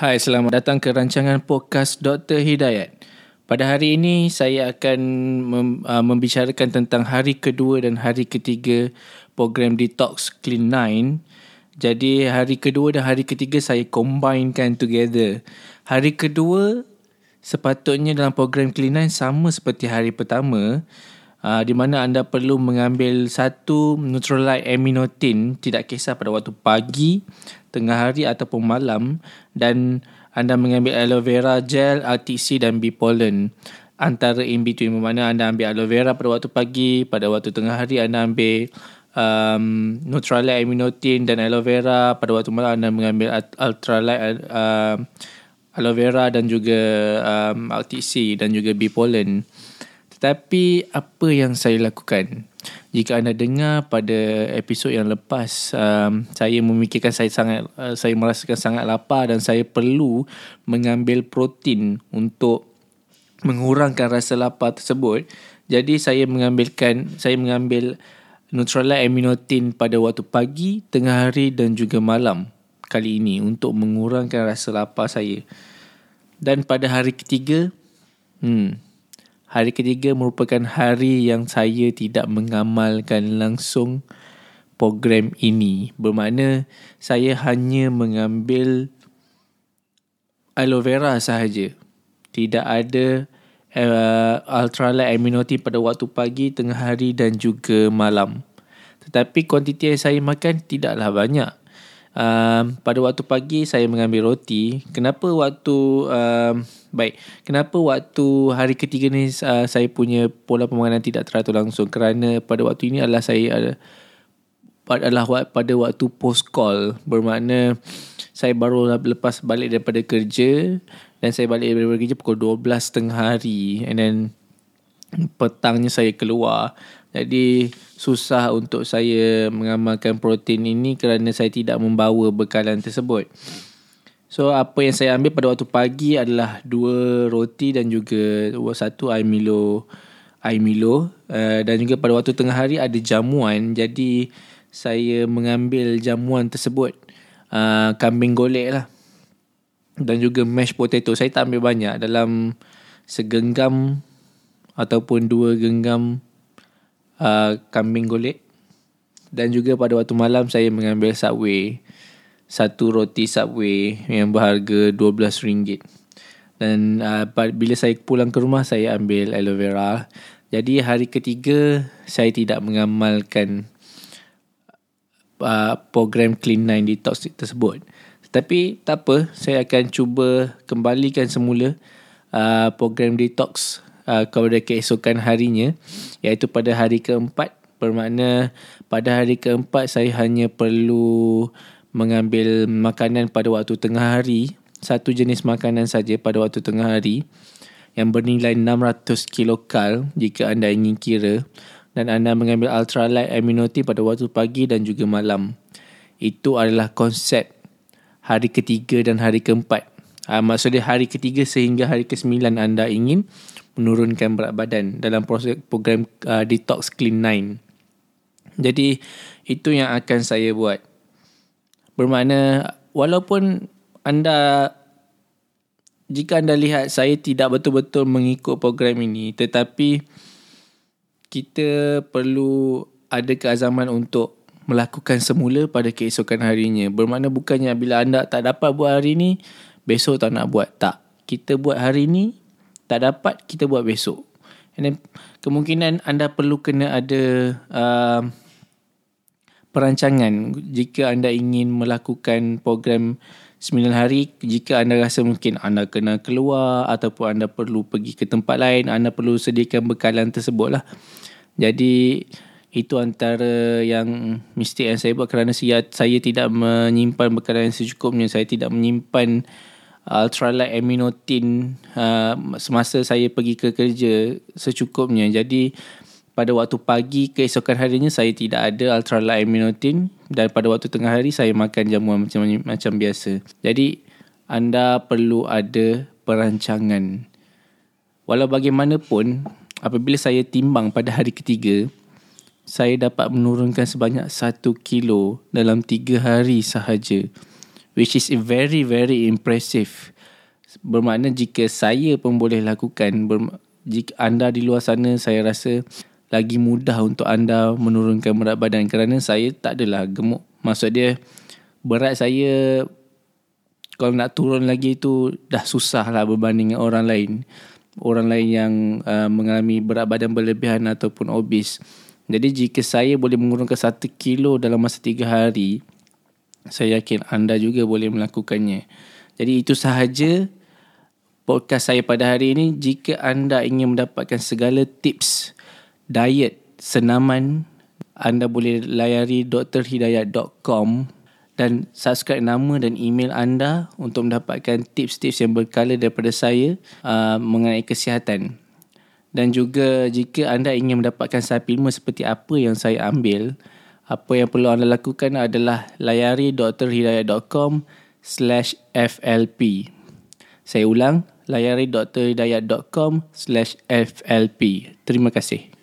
Hai, selamat datang ke rancangan podcast Dr. Hidayat. Pada hari ini, saya akan mem- uh, membicarakan tentang hari kedua dan hari ketiga program Detox Clean 9. Jadi, hari kedua dan hari ketiga saya combinekan together. Hari kedua, sepatutnya dalam program Clean 9 sama seperti hari pertama. Uh, di mana anda perlu mengambil satu neutralite aminotin tidak kisah pada waktu pagi, tengah hari ataupun malam dan anda mengambil aloe vera gel, RTC dan bee pollen antara in between mana anda ambil aloe vera pada waktu pagi, pada waktu tengah hari anda ambil um, neutralite aminotin dan aloe vera, pada waktu malam anda mengambil ultralight uh, aloe vera dan juga um, RTC dan juga bee Tetapi apa yang saya lakukan? Jika anda dengar pada episod yang lepas, um, saya memikirkan saya sangat, uh, saya merasakan sangat lapar dan saya perlu mengambil protein untuk mengurangkan rasa lapar tersebut. Jadi saya mengambilkan, saya mengambil Neutralite Aminotin pada waktu pagi, tengah hari dan juga malam kali ini untuk mengurangkan rasa lapar saya. Dan pada hari ketiga, hmm, Hari ketiga merupakan hari yang saya tidak mengamalkan langsung program ini. Bermakna saya hanya mengambil aloe vera sahaja. Tidak ada uh, ultralight aminotin pada waktu pagi, tengah hari dan juga malam. Tetapi kuantiti yang saya makan tidaklah banyak. Um, pada waktu pagi saya mengambil roti. Kenapa waktu um, baik? Kenapa waktu hari ketiga ni uh, saya punya pola pemakanan tidak teratur langsung? Kerana pada waktu ini adalah saya uh, adalah pada waktu post call bermakna saya baru lepas balik daripada kerja dan saya balik daripada kerja pukul 12 tengah hari and then petangnya saya keluar jadi susah untuk saya mengamalkan protein ini kerana saya tidak membawa bekalan tersebut. So apa yang saya ambil pada waktu pagi adalah dua roti dan juga satu air Milo air Milo uh, dan juga pada waktu tengah hari ada jamuan. Jadi saya mengambil jamuan tersebut. Uh, kambing golek lah. Dan juga mashed potato. Saya tak ambil banyak. Dalam segenggam ataupun dua genggam uh, kambing golek. Dan juga pada waktu malam saya mengambil subway satu roti subway yang berharga RM12 dan uh, bila saya pulang ke rumah saya ambil aloe vera. Jadi hari ketiga saya tidak mengamalkan uh, program clean 9 detox tersebut. Tetapi tak apa saya akan cuba kembalikan semula uh, program detox uh, kepada keesokan harinya iaitu pada hari keempat bermakna pada hari keempat saya hanya perlu mengambil makanan pada waktu tengah hari satu jenis makanan saja pada waktu tengah hari yang bernilai 600 kilokal jika anda ingin kira dan anda mengambil ultralight aminotin pada waktu pagi dan juga malam. Itu adalah konsep hari ketiga dan hari keempat. Uh, maksudnya hari ketiga sehingga hari kesembilan anda ingin menurunkan berat badan dalam proses program uh, detox clean 9. Jadi itu yang akan saya buat. Bermakna walaupun anda jika anda lihat saya tidak betul-betul mengikut program ini tetapi kita perlu ada keazaman untuk melakukan semula pada keesokan harinya. Bermakna bukannya bila anda tak dapat buat hari ini, besok tak nak buat. Tak. Kita buat hari ini, tak dapat kita buat besok. And then kemungkinan anda perlu kena ada uh, perancangan. Jika anda ingin melakukan program 9 hari jika anda rasa mungkin anda kena keluar ataupun anda perlu pergi ke tempat lain anda perlu sediakan bekalan tersebut lah. Jadi itu antara yang mistake yang saya buat kerana saya, saya tidak menyimpan bekalan yang secukupnya. Saya tidak menyimpan ultralight aminotin uh, semasa saya pergi ke kerja secukupnya. Jadi pada waktu pagi keesokan harinya saya tidak ada ultralight aminotin dan pada waktu tengah hari saya makan jamuan macam macam biasa. Jadi anda perlu ada perancangan. Walau bagaimanapun apabila saya timbang pada hari ketiga saya dapat menurunkan sebanyak 1 kilo dalam 3 hari sahaja which is very very impressive. Bermakna jika saya pun boleh lakukan, jika anda di luar sana saya rasa lagi mudah untuk anda menurunkan berat badan kerana saya tak adalah gemuk. Maksud dia berat saya kalau nak turun lagi tu dah susah lah berbanding dengan orang lain. Orang lain yang uh, mengalami berat badan berlebihan ataupun obes. Jadi jika saya boleh mengurangkan satu kilo dalam masa tiga hari, saya yakin anda juga boleh melakukannya. Jadi itu sahaja podcast saya pada hari ini. Jika anda ingin mendapatkan segala tips diet senaman anda boleh layari drhidayat.com dan subscribe nama dan email anda untuk mendapatkan tips-tips yang berkala daripada saya uh, mengenai kesihatan. Dan juga jika anda ingin mendapatkan suplemen seperti apa yang saya ambil, apa yang perlu anda lakukan adalah layari drhidayat.com slash FLP. Saya ulang, layari drhidayat.com slash FLP. Terima kasih.